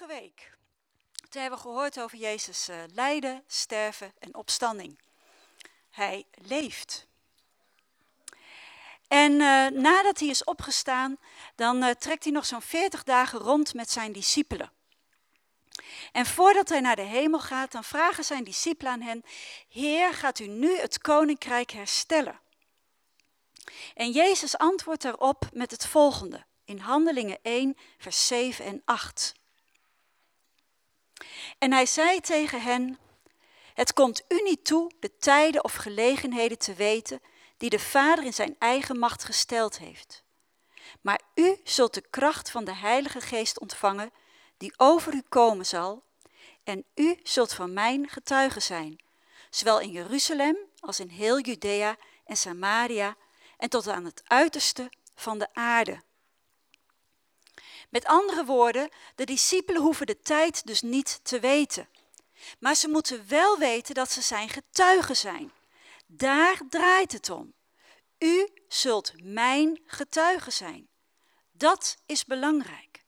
Vorige week toen hebben we gehoord over Jezus uh, lijden, sterven en opstanding. Hij leeft. En uh, nadat hij is opgestaan, dan uh, trekt hij nog zo'n 40 dagen rond met zijn discipelen. En voordat hij naar de hemel gaat, dan vragen zijn discipelen aan hen: Heer, gaat u nu het koninkrijk herstellen? En Jezus antwoordt daarop met het volgende in Handelingen 1, vers 7 en 8. En hij zei tegen hen: Het komt u niet toe de tijden of gelegenheden te weten die de Vader in zijn eigen macht gesteld heeft. Maar u zult de kracht van de Heilige Geest ontvangen, die over u komen zal, en u zult van mijn getuige zijn, zowel in Jeruzalem als in heel Judea en Samaria en tot aan het uiterste van de aarde. Met andere woorden, de discipelen hoeven de tijd dus niet te weten. Maar ze moeten wel weten dat ze zijn getuigen zijn. Daar draait het om. U zult mijn getuige zijn. Dat is belangrijk.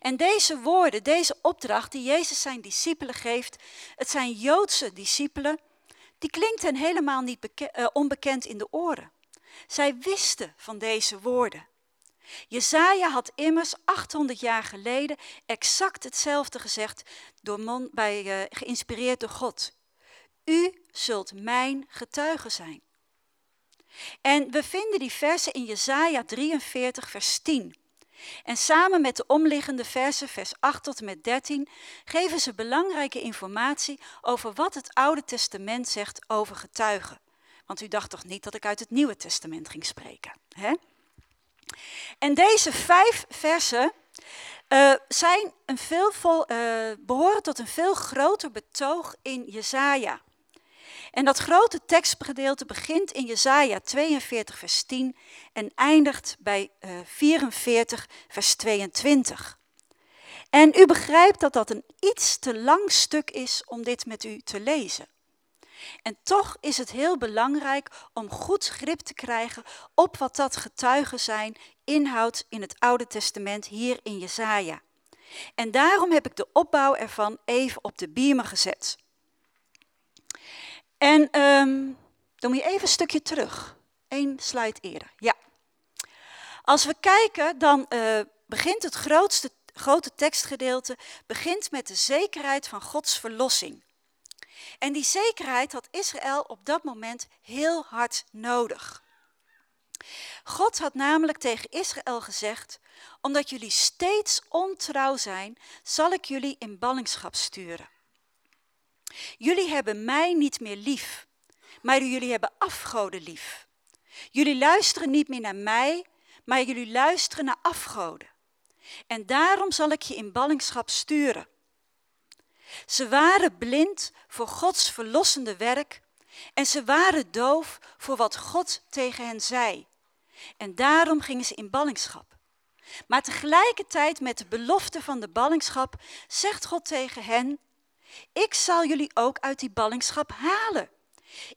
En deze woorden, deze opdracht die Jezus zijn discipelen geeft, het zijn Joodse discipelen, die klinkt hen helemaal niet uh, onbekend in de oren. Zij wisten van deze woorden. Jezaja had immers 800 jaar geleden exact hetzelfde gezegd, door bij, uh, geïnspireerd door God. U zult mijn getuige zijn. En we vinden die versen in Jezaja 43, vers 10. En samen met de omliggende versen, vers 8 tot en met 13, geven ze belangrijke informatie over wat het Oude Testament zegt over getuigen. Want u dacht toch niet dat ik uit het Nieuwe Testament ging spreken? Hè? En deze vijf versen uh, zijn een uh, behoren tot een veel groter betoog in Jezaja. En dat grote tekstgedeelte begint in Jezaja 42 vers 10 en eindigt bij uh, eh, 44 vers 22. En u begrijpt dat dat een iets te lang stuk is om dit met u te lezen. En toch is het heel belangrijk om goed grip te krijgen op wat dat getuigen zijn inhoudt in het Oude Testament hier in Jesaja. En daarom heb ik de opbouw ervan even op de beamer gezet. En um, dan moet je even een stukje terug. Eén slide eerder. Ja. Als we kijken, dan uh, begint het grootste, grote tekstgedeelte begint met de zekerheid van Gods verlossing. En die zekerheid had Israël op dat moment heel hard nodig. God had namelijk tegen Israël gezegd: Omdat jullie steeds ontrouw zijn, zal ik jullie in ballingschap sturen. Jullie hebben mij niet meer lief, maar jullie hebben afgoden lief. Jullie luisteren niet meer naar mij, maar jullie luisteren naar afgoden. En daarom zal ik je in ballingschap sturen. Ze waren blind voor Gods verlossende werk en ze waren doof voor wat God tegen hen zei. En daarom gingen ze in ballingschap. Maar tegelijkertijd met de belofte van de ballingschap zegt God tegen hen, ik zal jullie ook uit die ballingschap halen.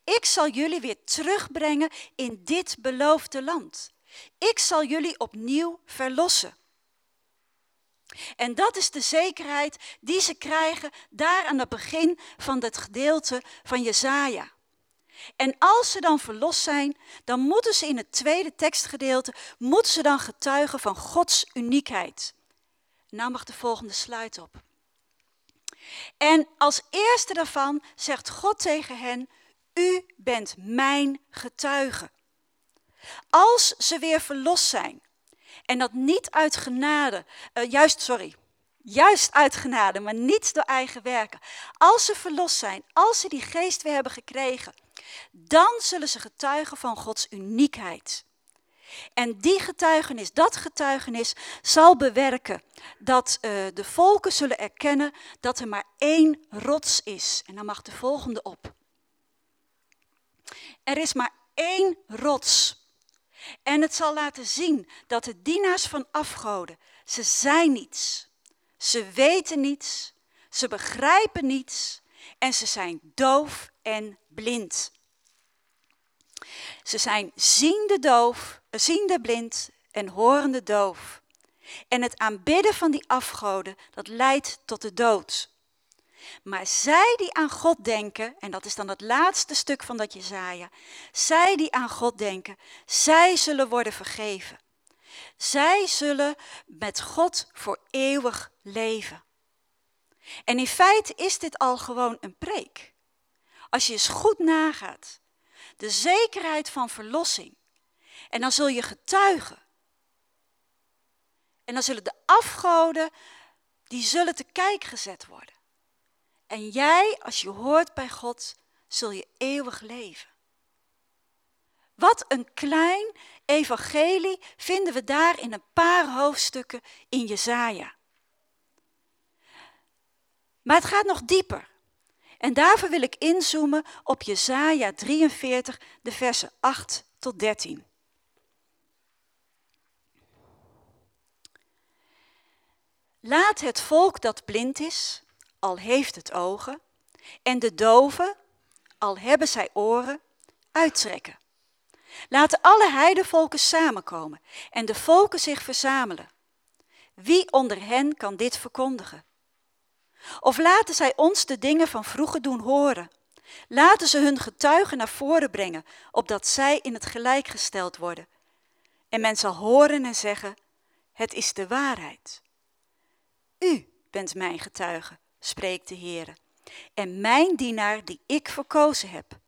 Ik zal jullie weer terugbrengen in dit beloofde land. Ik zal jullie opnieuw verlossen. En dat is de zekerheid die ze krijgen daar aan het begin van het gedeelte van Jesaja. En als ze dan verlost zijn, dan moeten ze in het tweede tekstgedeelte, moeten ze dan getuigen van Gods uniekheid. Nou mag de volgende sluit op. En als eerste daarvan zegt God tegen hen, u bent mijn getuige. Als ze weer verlost zijn, en dat niet uit genade, uh, juist, sorry, juist uit genade, maar niet door eigen werken. Als ze verlost zijn, als ze die geest weer hebben gekregen, dan zullen ze getuigen van Gods uniekheid. En die getuigenis, dat getuigenis zal bewerken dat uh, de volken zullen erkennen dat er maar één rots is. En dan mag de volgende op. Er is maar één rots. En het zal laten zien dat de dienaars van afgoden, ze zijn niets. Ze weten niets, ze begrijpen niets en ze zijn doof en blind. Ze zijn ziende doof, ziende blind en horende doof. En het aanbidden van die afgoden, dat leidt tot de dood. Maar zij die aan God denken, en dat is dan het laatste stuk van dat Jezaja, zij die aan God denken, zij zullen worden vergeven. Zij zullen met God voor eeuwig leven. En in feite is dit al gewoon een preek. Als je eens goed nagaat, de zekerheid van verlossing. En dan zul je getuigen. En dan zullen de afgoden, die zullen te kijk gezet worden. En jij, als je hoort bij God, zul je eeuwig leven. Wat een klein evangelie vinden we daar in een paar hoofdstukken in Jezaja. Maar het gaat nog dieper. En daarvoor wil ik inzoomen op Jezaja 43, de versen 8 tot 13. Laat het volk dat blind is, al heeft het ogen, en de doven, al hebben zij oren, uittrekken. Laten alle heidevolken samenkomen en de volken zich verzamelen. Wie onder hen kan dit verkondigen? Of laten zij ons de dingen van vroeger doen horen. Laten ze hun getuigen naar voren brengen, opdat zij in het gelijk gesteld worden. En men zal horen en zeggen, het is de waarheid. U bent mijn getuige, spreekt de Heer, en mijn dienaar die ik verkozen heb,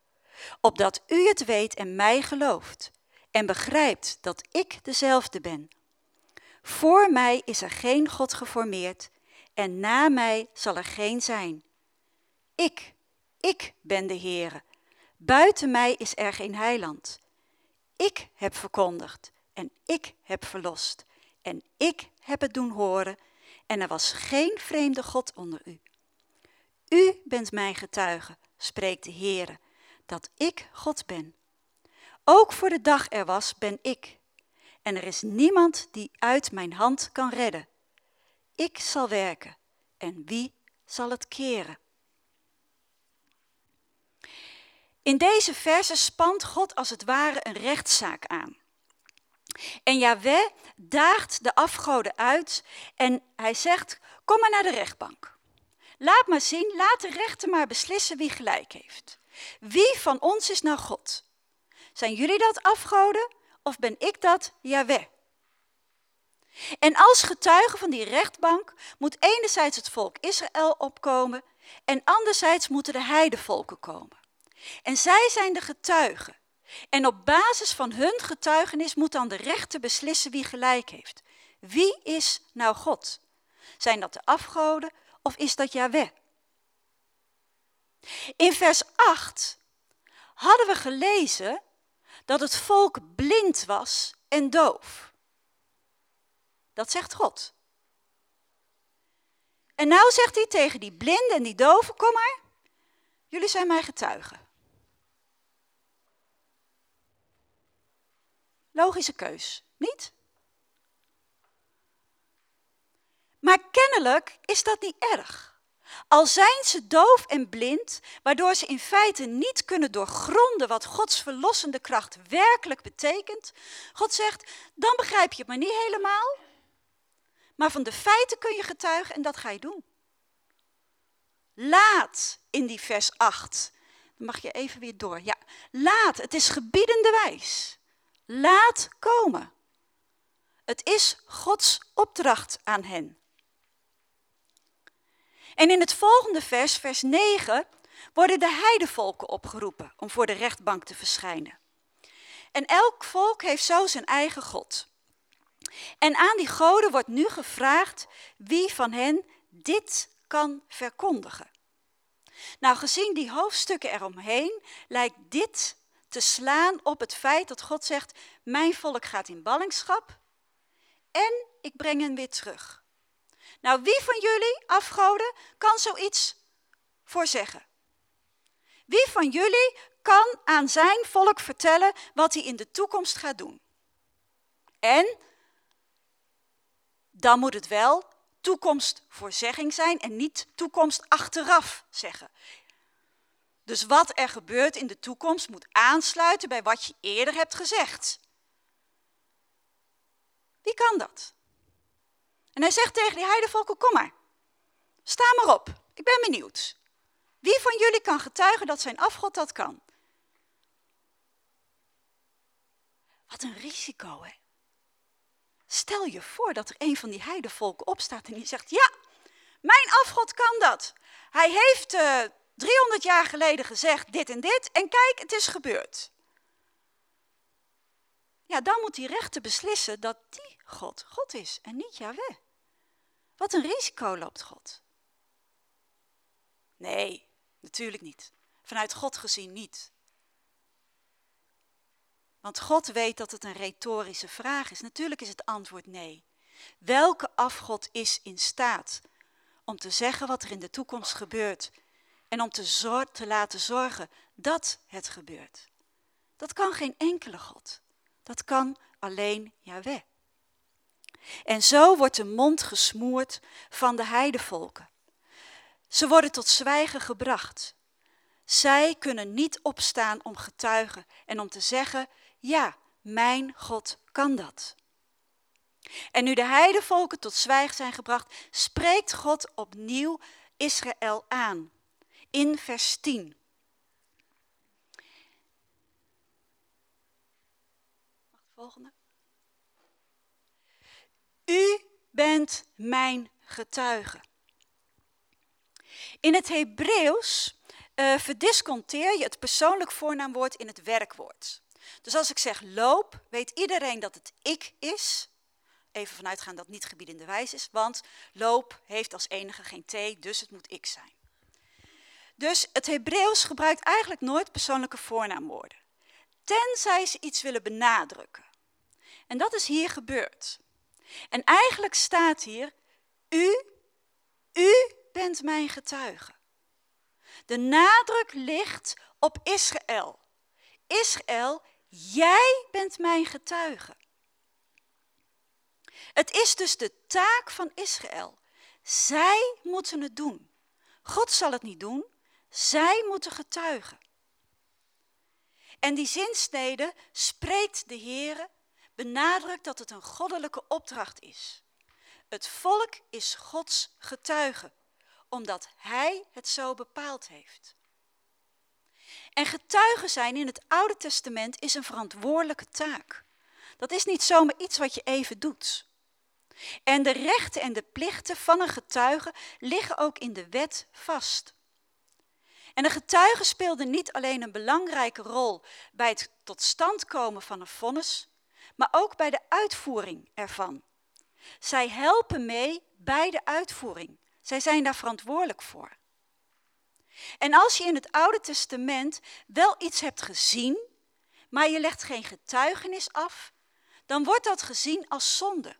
opdat u het weet en mij gelooft, en begrijpt dat ik dezelfde ben. Voor mij is er geen God geformeerd, en na mij zal er geen zijn. Ik, ik ben de Heere. Buiten mij is er geen heiland. Ik heb verkondigd en ik heb verlost en ik heb het doen horen en er was geen vreemde God onder u. U bent mijn getuige, spreekt de Heere, dat ik God ben. Ook voor de dag er was, ben ik. En er is niemand die uit mijn hand kan redden. Ik zal werken en wie zal het keren? In deze verse spant God als het ware een rechtszaak aan. En Yahweh daagt de afgoden uit en hij zegt, kom maar naar de rechtbank. Laat maar zien, laat de rechter maar beslissen wie gelijk heeft. Wie van ons is nou God? Zijn jullie dat afgoden of ben ik dat Yahweh? En als getuige van die rechtbank moet enerzijds het volk Israël opkomen en anderzijds moeten de heidevolken komen. En zij zijn de getuigen. En op basis van hun getuigenis moet dan de rechter beslissen wie gelijk heeft. Wie is nou God? Zijn dat de afgoden of is dat Yahweh? In vers 8 hadden we gelezen dat het volk blind was en doof. Dat zegt God. En nou zegt hij tegen die blinden en die doven, kom maar, jullie zijn mijn getuigen. Logische keus, niet? Maar kennelijk is dat niet erg. Al zijn ze doof en blind, waardoor ze in feite niet kunnen doorgronden wat Gods verlossende kracht werkelijk betekent, God zegt, dan begrijp je het maar niet helemaal, maar van de feiten kun je getuigen en dat ga je doen. Laat in die vers 8. Dan mag je even weer door. Ja, laat. Het is gebiedende wijs. Laat komen. Het is Gods opdracht aan hen. En in het volgende vers, vers 9, worden de heidevolken opgeroepen om voor de rechtbank te verschijnen. En elk volk heeft zo zijn eigen God. En aan die goden wordt nu gevraagd wie van hen dit kan verkondigen. Nou, gezien die hoofdstukken eromheen, lijkt dit te slaan op het feit dat God zegt: Mijn volk gaat in ballingschap en ik breng hen weer terug. Nou, wie van jullie, afgoden, kan zoiets voorzeggen? Wie van jullie kan aan zijn volk vertellen wat hij in de toekomst gaat doen? En dan moet het wel toekomstvoorzegging zijn en niet toekomst achteraf zeggen. Dus wat er gebeurt in de toekomst moet aansluiten bij wat je eerder hebt gezegd. Wie kan dat? En hij zegt tegen die heidevolken, kom maar, sta maar op, ik ben benieuwd. Wie van jullie kan getuigen dat zijn afgod dat kan? Wat een risico, hè? Stel je voor dat er een van die heidevolken opstaat en die zegt, ja, mijn afgod kan dat. Hij heeft uh, eh, 300 jaar geleden gezegd dit en dit en kijk, het is gebeurd. Ja, dan moet die rechter beslissen dat die God God is en niet Yahweh. Wat een risico loopt God. Nee, natuurlijk niet. Vanuit God gezien niet. Want God weet dat het een retorische vraag is. Natuurlijk is het antwoord nee. Welke afgod is in staat om te zeggen wat er in de toekomst gebeurt en om te, te laten zorgen dat het gebeurt? Dat kan geen enkele God. Dat kan alleen Yahweh. En zo wordt de mond gesmoord van de heidevolken. Ze worden tot zwijgen gebracht. Zij kunnen niet opstaan om getuigen en om te zeggen: Ja, mijn God kan dat. En nu de heidevolken tot zwijgen zijn gebracht, spreekt God opnieuw Israël aan. In vers 10. Volgende. U bent mijn getuige. In het Hebreeuws uh, verdisconteer je het persoonlijk voornaamwoord in het werkwoord. Dus als ik zeg loop, weet iedereen dat het ik is. Even vanuitgaan dat het niet gebiedende wijs is, want loop heeft als enige geen t, dus het moet ik zijn. Dus het Hebreeuws gebruikt eigenlijk nooit persoonlijke voornaamwoorden. Tenzij ze iets willen benadrukken. En dat is hier gebeurd. En eigenlijk staat hier, u, u bent mijn getuige. De nadruk ligt op Israël. Israël, jij bent mijn getuige. Het is dus de taak van Israël. Zij moeten het doen. God zal het niet doen, zij moeten getuigen. En die zinsnede spreekt de Heere, benadrukt dat het een goddelijke opdracht is. Het volk is Gods getuige omdat Hij het zo bepaald heeft. En getuigen zijn in het Oude Testament is een verantwoordelijke taak. Dat is niet zomaar iets wat je even doet. En de rechten en de plichten van een getuige liggen ook in de wet vast. En een getuige speelde niet alleen een belangrijke rol bij het tot stand komen van een vonnis, maar ook bij de uitvoering ervan. Zij helpen mee bij de uitvoering. Zij zijn daar verantwoordelijk voor. En als je in het Oude Testament wel iets hebt gezien, maar je legt geen getuigenis af, dan wordt dat gezien als zonde.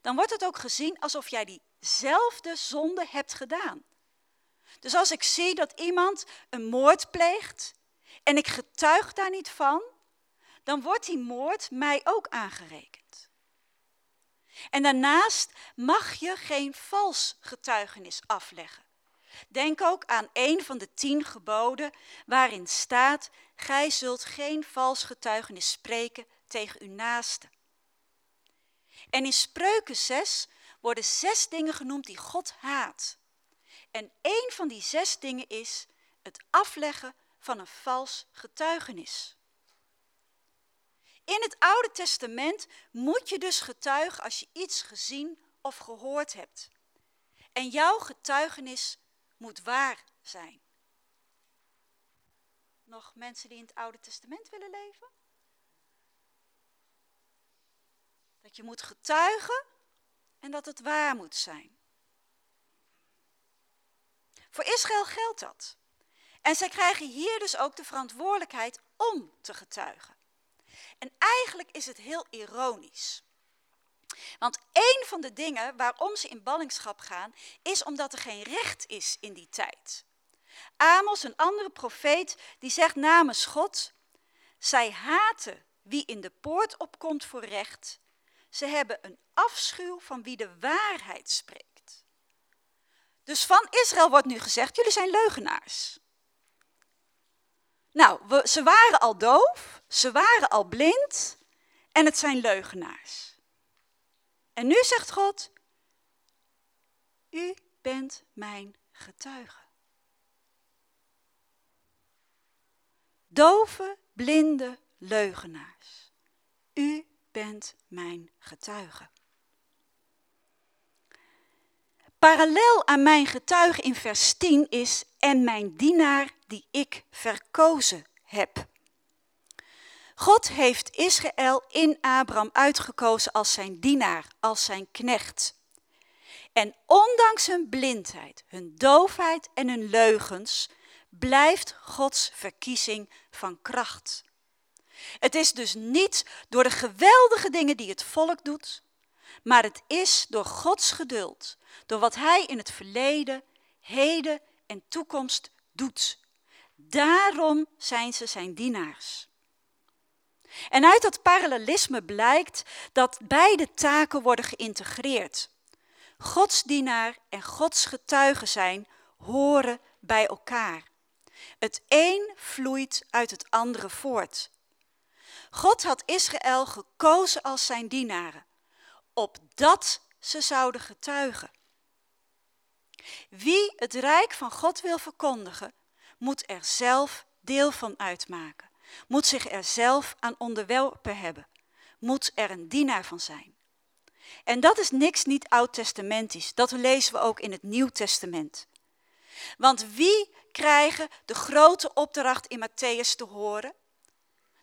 Dan wordt het ook gezien alsof jij diezelfde zonde hebt gedaan. Dus als ik zie dat iemand een moord pleegt en ik getuig daar niet van, dan wordt die moord mij ook aangerekend. En daarnaast mag je geen vals getuigenis afleggen. Denk ook aan een van de tien geboden waarin staat, gij zult geen vals getuigenis spreken tegen uw naaste. En in Spreuken 6 worden zes dingen genoemd die God haat. En één van die zes dingen is het afleggen van een vals getuigenis. In het Oude Testament moet je dus getuigen als je iets gezien of gehoord hebt. En jouw getuigenis moet waar zijn. Nog mensen die in het Oude Testament willen leven? Dat je moet getuigen en dat het waar moet zijn. Voor Israël geldt dat. En zij krijgen hier dus ook de verantwoordelijkheid om te getuigen. En eigenlijk is het heel ironisch. Want een van de dingen waarom ze in ballingschap gaan, is omdat er geen recht is in die tijd. Amos, een andere profeet, die zegt namens God, zij haten wie in de poort opkomt voor recht. Ze hebben een afschuw van wie de waarheid spreekt. Dus van Israël wordt nu gezegd, jullie zijn leugenaars. Nou, ze waren al doof, ze waren al blind en het zijn leugenaars. En nu zegt God, U bent mijn getuige. Dove, blinde leugenaars. U bent mijn getuige. Parallel aan mijn getuige in vers 10 is en mijn dienaar die ik verkozen heb. God heeft Israël in Abraham uitgekozen als zijn dienaar, als zijn knecht. En ondanks hun blindheid, hun doofheid en hun leugens, blijft Gods verkiezing van kracht. Het is dus niet door de geweldige dingen die het volk doet, maar het is door Gods geduld, door wat Hij in het verleden, heden en toekomst doet. Daarom zijn ze zijn dienaars. En uit dat parallelisme blijkt dat beide taken worden geïntegreerd. Gods dienaar en Gods getuige zijn horen bij elkaar. Het een vloeit uit het andere voort. God had Israël gekozen als zijn dienaren, opdat ze zouden getuigen. Wie het rijk van God wil verkondigen, moet er zelf deel van uitmaken, moet zich er zelf aan onderwerpen hebben, moet er een dienaar van zijn. En dat is niks niet oud-testamentisch, dat lezen we ook in het Nieuw Testament. Want wie krijgen de grote opdracht in Matthäus te horen?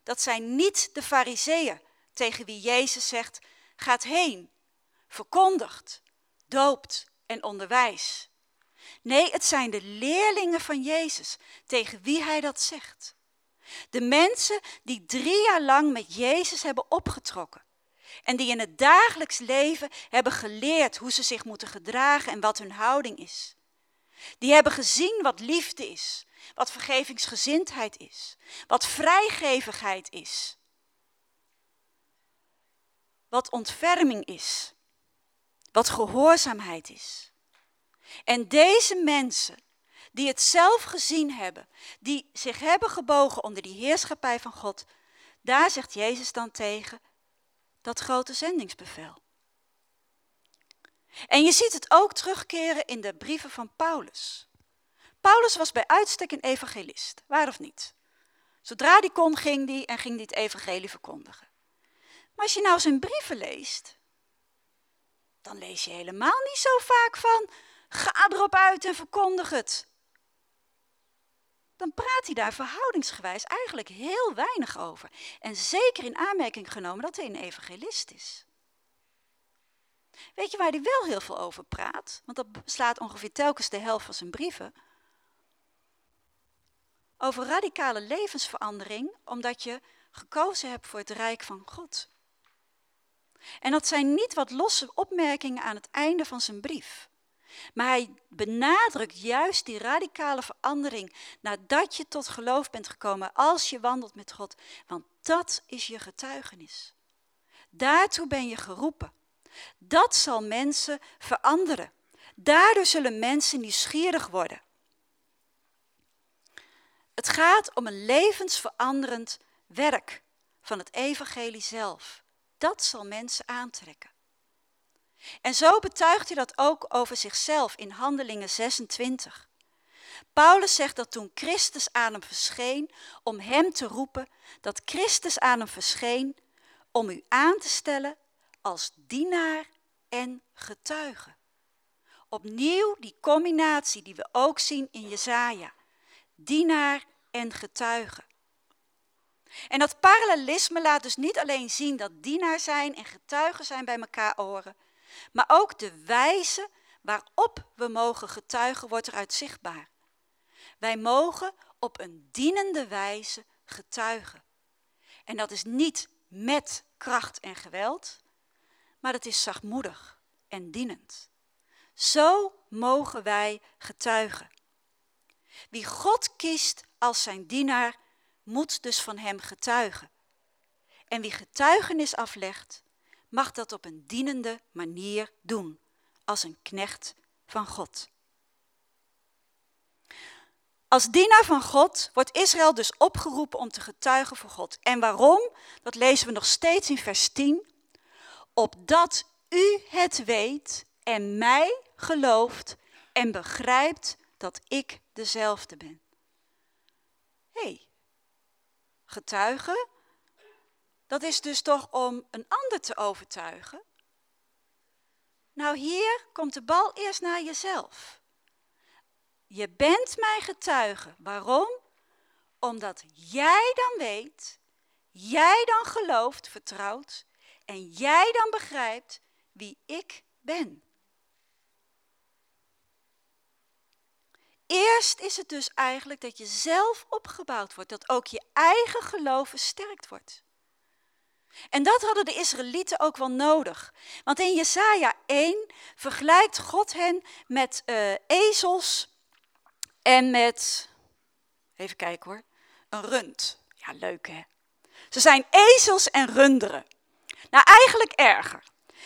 Dat zijn niet de fariseeën tegen wie Jezus zegt, gaat heen, verkondigt, doopt en onderwijs. Nee, het zijn de leerlingen van Jezus tegen wie hij dat zegt. De mensen die drie jaar lang met Jezus hebben opgetrokken. En die in het dagelijks leven hebben geleerd hoe ze zich moeten gedragen en wat hun houding is. Die hebben gezien wat liefde is, wat vergevingsgezindheid is, wat vrijgevigheid is, wat ontferming is, wat gehoorzaamheid is. En deze mensen, die het zelf gezien hebben, die zich hebben gebogen onder die heerschappij van God, daar zegt Jezus dan tegen dat grote zendingsbevel. En je ziet het ook terugkeren in de brieven van Paulus. Paulus was bij uitstek een evangelist, waar of niet? Zodra die kon, ging die en ging die het evangelie verkondigen. Maar als je nou zijn brieven leest, dan lees je helemaal niet zo vaak van, ga erop uit en verkondig het. Dan praat hij daar verhoudingsgewijs eigenlijk heel weinig over. En zeker in aanmerking genomen dat hij een evangelist is. Weet je waar hij wel heel veel over praat? Want dat slaat ongeveer telkens de helft van zijn brieven. Over radicale levensverandering, omdat je gekozen hebt voor het rijk van God. En dat zijn niet wat losse opmerkingen aan het einde van zijn brief. Maar hij benadrukt juist die radicale verandering nadat je tot geloof bent gekomen, als je wandelt met God. Want dat is je getuigenis. Daartoe ben je geroepen. Dat zal mensen veranderen. Daardoor zullen mensen nieuwsgierig worden. Het gaat om een levensveranderend werk van het evangelie zelf. Dat zal mensen aantrekken. En zo betuigt hij dat ook over zichzelf in Handelingen 26. Paulus zegt dat toen Christus aan hem verscheen, om hem te roepen, dat Christus aan hem verscheen om u aan te stellen als dienaar en getuige. Opnieuw die combinatie die we ook zien in Jezaja. Dienaar en getuige. En dat parallelisme laat dus niet alleen zien dat dienaar zijn en getuige zijn bij elkaar horen, maar ook de wijze waarop we mogen getuigen wordt eruit zichtbaar. Wij mogen op een dienende wijze getuigen. En dat is niet met kracht en geweld, maar het is zachtmoedig en dienend. Zo mogen wij getuigen. Wie God kiest als zijn dienaar, moet dus van hem getuigen. En wie getuigenis aflegt, mag dat op een dienende manier doen, als een knecht van God. Als dienaar van God wordt Israël dus opgeroepen om te getuigen voor God. En waarom? Dat lezen we nog steeds in vers 10 opdat u het weet en mij gelooft en begrijpt dat ik dezelfde ben. Hey, getuigen, dat is dus toch om een ander te overtuigen? Nou, hier komt de bal eerst naar jezelf. Je bent mijn getuige. Waarom? Omdat jij dan weet, jij dan gelooft, vertrouwt en jij dan begrijpt wie ik ben. Eerst is het dus eigenlijk dat je zelf opgebouwd wordt, dat ook je eigen geloof versterkt wordt. En dat hadden de Israëlieten ook wel nodig. Want in Jesaja 1 vergelijkt God hen met uh, ezels en met, even kijken hoor, een rund. Ja, leuk hè. Ze zijn ezels en runderen. Nou, eigenlijk erger.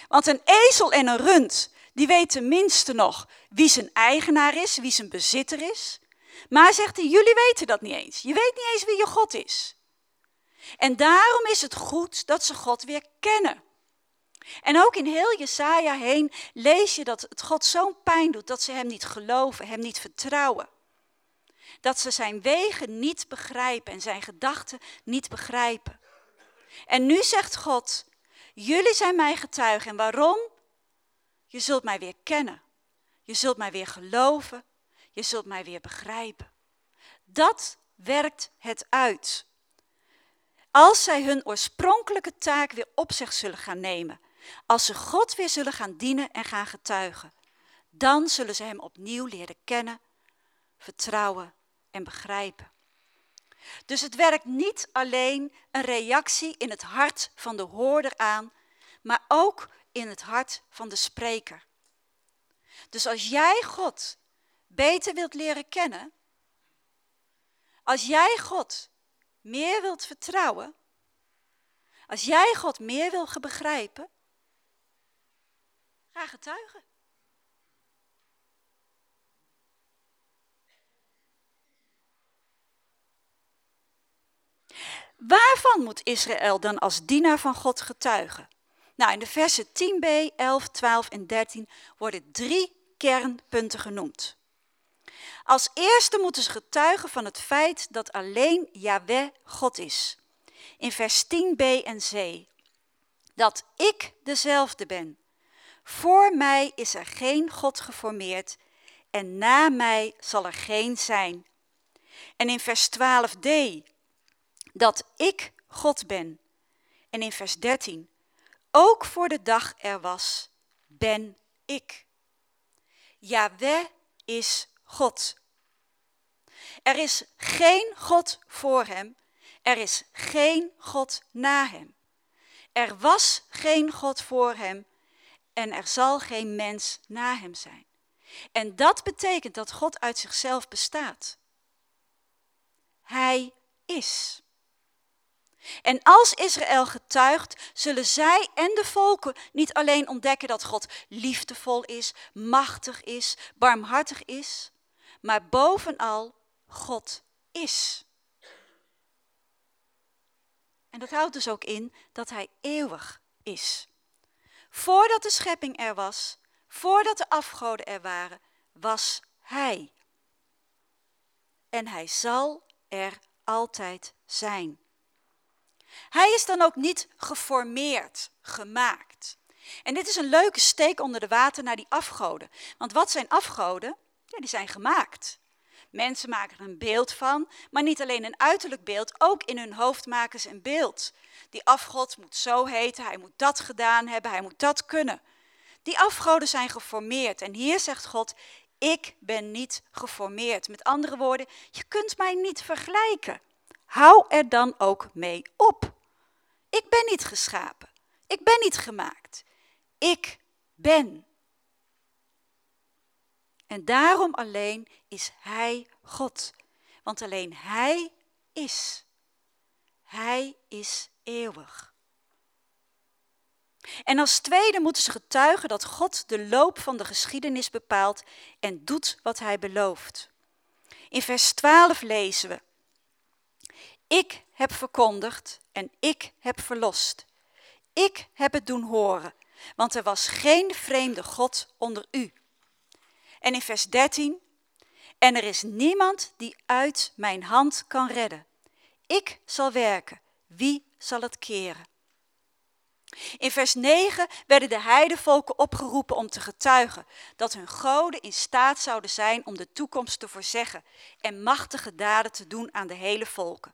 Want een ezel en een rund, die weten tenminste nog wie zijn eigenaar is, wie zijn bezitter is. Maar zegt hij, jullie weten dat niet eens. Je weet niet eens wie je God is. En daarom is het goed dat ze God weer kennen. En ook in heel Jesaja heen lees je dat het God zo'n pijn doet dat ze hem niet geloven, hem niet vertrouwen. Dat ze zijn wegen niet begrijpen en zijn gedachten niet begrijpen. En nu zegt God, jullie zijn mijn getuigen. En waarom? Je zult mij weer kennen. Je zult mij weer geloven. Je zult mij weer begrijpen. Dat werkt het uit. Als zij hun oorspronkelijke taak weer op zich zullen gaan nemen. Als ze God weer zullen gaan dienen en gaan getuigen. Dan zullen ze hem opnieuw leren kennen, vertrouwen en begrijpen. Dus het werkt niet alleen een reactie in het hart van de hoorder aan, maar ook in het hart van de spreker. Dus als jij God beter wilt leren kennen, als jij God meer wilt vertrouwen, als jij God meer wil begrijpen, ga getuigen. Waarvan moet Israël dan als dienaar van God getuigen? Nou, in de versen 10b, 11, 12 en 13 worden drie kernpunten genoemd. Als eerste moeten ze getuigen van het feit dat alleen Yahweh God is. In vers 10b en c. Dat ik dezelfde ben. Voor mij is er geen God geformeerd en na mij zal er geen zijn. En in vers 12d dat ik God ben. En in vers 13, ook voor de dag er was, ben ik. Yahweh is God. Er is geen God voor hem, er is geen God na hem. Er was geen God voor hem en er zal geen mens na hem zijn. En dat betekent dat God uit zichzelf bestaat. Hij is. En als Israël getuigt, zullen zij en de volken niet alleen ontdekken dat God liefdevol is, machtig is, barmhartig is, maar bovenal God is. En dat houdt dus ook in dat Hij eeuwig is. Voordat de schepping er was, voordat de afgoden er waren, was Hij. En Hij zal er altijd zijn. Hij is dan ook niet geformeerd, gemaakt. En dit is een leuke steek onder de water naar die afgoden. Want wat zijn afgoden? Die zijn gemaakt. Mensen maken er een beeld van, maar niet alleen een uiterlijk beeld, ook in hun hoofd maken ze een beeld. Die afgod moet zo heten, hij moet dat gedaan hebben, hij moet dat kunnen. Die afgoden zijn geformeerd en hier zegt God, ik ben niet geformeerd. Met andere woorden, je kunt mij niet vergelijken. Hou er dan ook mee op. Ik ben niet geschapen. Ik ben niet gemaakt. Ik ben. En daarom alleen is Hij God. Want alleen Hij is. Hij is eeuwig. En als tweede moeten ze getuigen dat God de loop van de geschiedenis bepaalt en doet wat Hij belooft. In vers 12 lezen we. Ik heb verkondigd en ik heb verlost. Ik heb het doen horen. want er was geen vreemde God onder u. En in vers 13, en er is niemand die uit mijn hand kan redden. Ik zal werken, wie zal het keren? In vers 9 werden de heidevolken opgeroepen om te getuigen dat hun goden in staat zouden zijn om de toekomst te voorzeggen en machtige daden te doen aan de hele volken.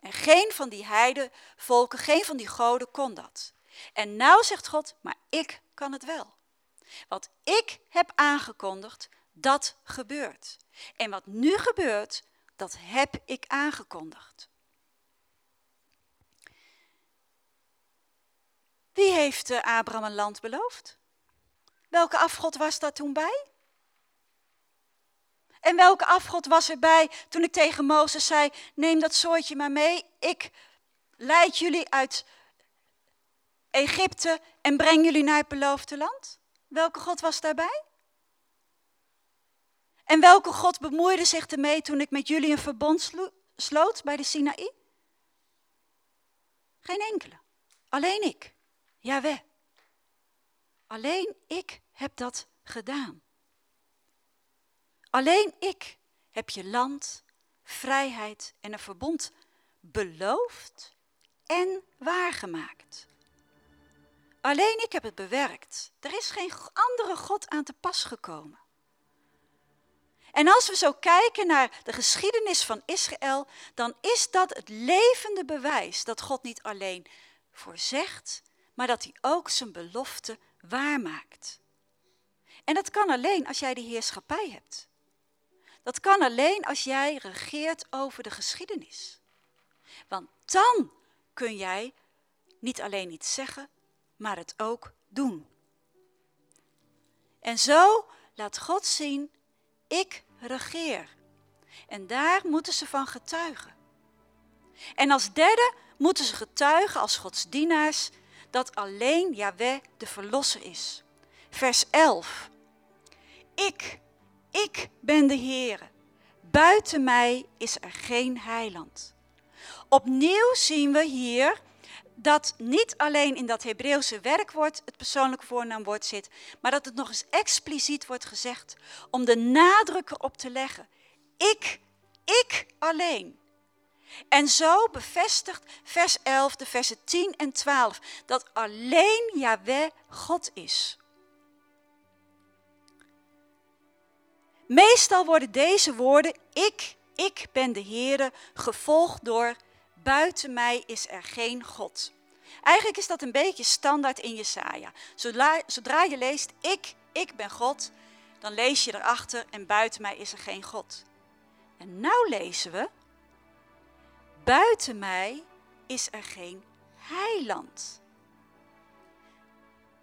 En geen van die heidevolken, geen van die goden kon dat. En nou zegt God, maar ik kan het wel. Wat ik heb aangekondigd, dat gebeurt. En wat nu gebeurt, dat heb ik aangekondigd. Wie heeft eh, Abraham een land beloofd? Welke afgod was daar toen bij? En welke afgod was erbij toen ik tegen Mozes zei: Neem dat soortje maar mee, ik leid jullie uit Egypte en breng jullie naar het beloofde land? Welke God was daarbij? En welke God bemoeide zich ermee toen ik met jullie een verbond sloot bij de Sinaï? Geen enkele. Alleen ik. Jawel. Alleen ik heb dat gedaan. Alleen ik heb je land, vrijheid en een verbond beloofd en waargemaakt. Alleen ik heb het bewerkt. Er is geen andere God aan te pas gekomen. En als we zo kijken naar de geschiedenis van Israël, dan is dat het levende bewijs dat God niet alleen voorzegt, maar dat hij ook zijn belofte waarmaakt. En dat kan alleen als jij die heerschappij hebt. Dat kan alleen als jij regeert over de geschiedenis. Want dan kun jij niet alleen iets zeggen, maar het ook doen. En zo laat God zien, ik regeer. En daar moeten ze van getuigen. En als derde moeten ze getuigen als Gods dienaars dat alleen Yahweh de verlosser is. Vers 11. Ik, ik ben de Heere. Buiten mij is er geen heiland. Opnieuw zien we hier dat niet alleen in dat Hebreeuwse werkwoord het persoonlijke voornaamwoord zit, maar dat het nog eens expliciet wordt gezegd om de nadruk erop te leggen. Ik, ik alleen. En zo bevestigt vers 11, de versen 10 en 12, dat alleen Yahweh God is. Meestal worden deze woorden, ik, ik ben de Heere, gevolgd door, buiten mij is er geen God. Eigenlijk is dat een beetje standaard in Jesaja. Zodra, zodra je leest, ik, ik ben God, dan lees je erachter en buiten mij is er geen God. En nou lezen we, Buiten mij is er geen heiland.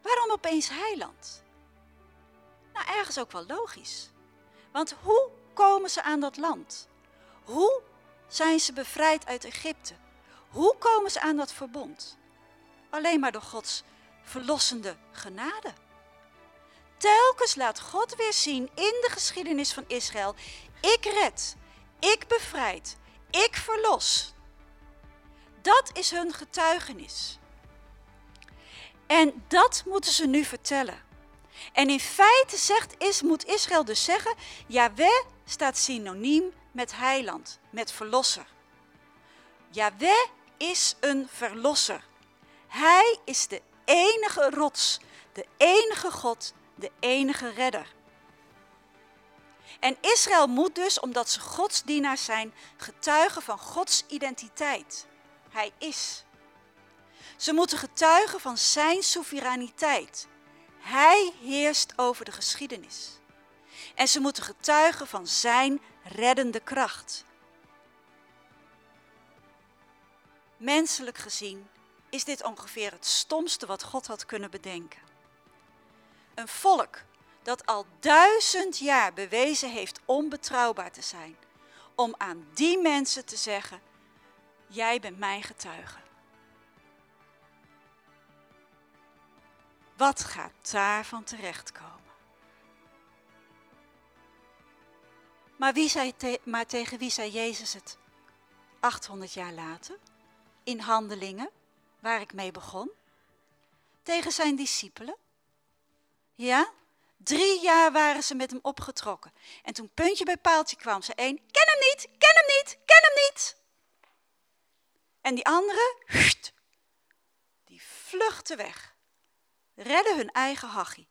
Waarom opeens heiland? Nou, ergens ook wel logisch. Want hoe komen ze aan dat land? Hoe zijn ze bevrijd uit Egypte? Hoe komen ze aan dat verbond? Alleen maar door Gods verlossende genade. Telkens laat God weer zien in de geschiedenis van Israël: ik red, ik bevrijd, ik verlos. Dat is hun getuigenis. En dat moeten ze nu vertellen. En in feite zegt, is, moet Israël dus zeggen, Yahweh staat synoniem met heiland, met verlosser. Yahweh is een verlosser. Hij is de enige rots, de enige God, de enige redder. En Israël moet dus, omdat ze Gods dienaars zijn, getuigen van Gods identiteit. Hij is. Ze moeten getuigen van zijn soevereiniteit. Hij heerst over de geschiedenis. En ze moeten getuigen van zijn reddende kracht. Menselijk gezien is dit ongeveer het stomste wat God had kunnen bedenken. Een volk dat al duizend jaar bewezen heeft onbetrouwbaar te zijn, om aan die mensen te zeggen, jij bent mijn getuige. Wat gaat daarvan terechtkomen? Maar, wie zei maar tegen wie zei Jezus het 800 jaar later? In handelingen, waar ik mee begon. tegen zijn discipelen? Ja? Drie jaar waren ze met hem opgetrokken. En toen puntje bij paaltje kwam, ze één, ken hem niet, ken hem niet, ken hem niet. En die andere, die vluchtten weg. Redden hun eigen hachie.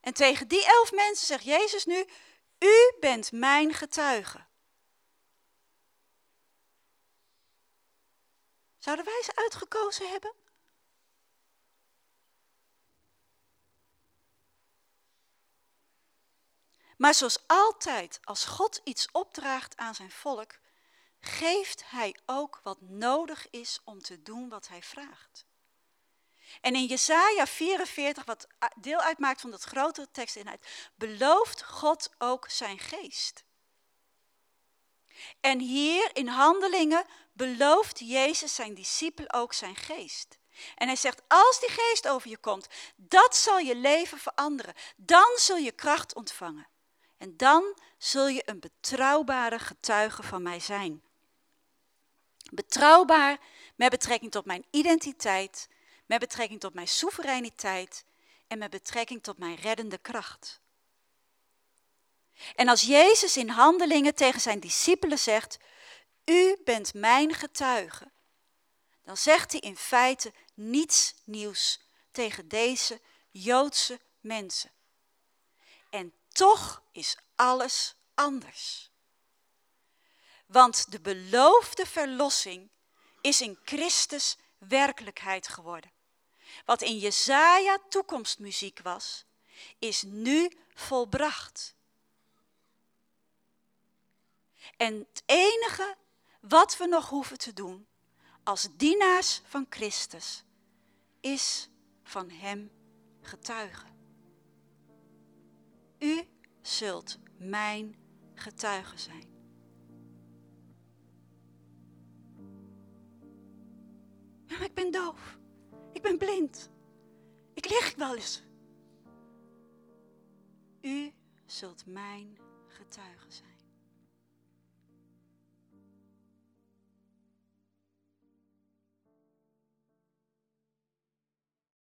En tegen die elf mensen zegt Jezus nu, u bent mijn getuige. Zouden wij ze uitgekozen hebben? Maar zoals altijd, als God iets opdraagt aan zijn volk, geeft hij ook wat nodig is om te doen wat hij vraagt. En in Jesaja 44, wat deel uitmaakt van dat grotere tekstinhoud, belooft God ook zijn geest. En hier in handelingen belooft Jezus zijn discipel ook zijn geest. En hij zegt, als die geest over je komt, dat zal je leven veranderen. Dan zul je kracht ontvangen. En dan zul je een betrouwbare getuige van mij zijn. Betrouwbaar met betrekking tot mijn identiteit, met betrekking tot mijn soevereiniteit en met betrekking tot mijn reddende kracht. En als Jezus in handelingen tegen zijn discipelen zegt, u bent mijn getuige, dan zegt hij in feite niets nieuws tegen deze Joodse mensen. En toch is alles anders. Want de beloofde verlossing is in Christus werkelijkheid geworden. Wat in Jezaja toekomstmuziek was, is nu volbracht. En het enige wat we nog hoeven te doen als dienaars van Christus, is van Hem getuigen. U zult mijn getuige zijn. Maar ik ben doof. Ik ben blind. Ik lig wel eens. U zult mijn getuige zijn.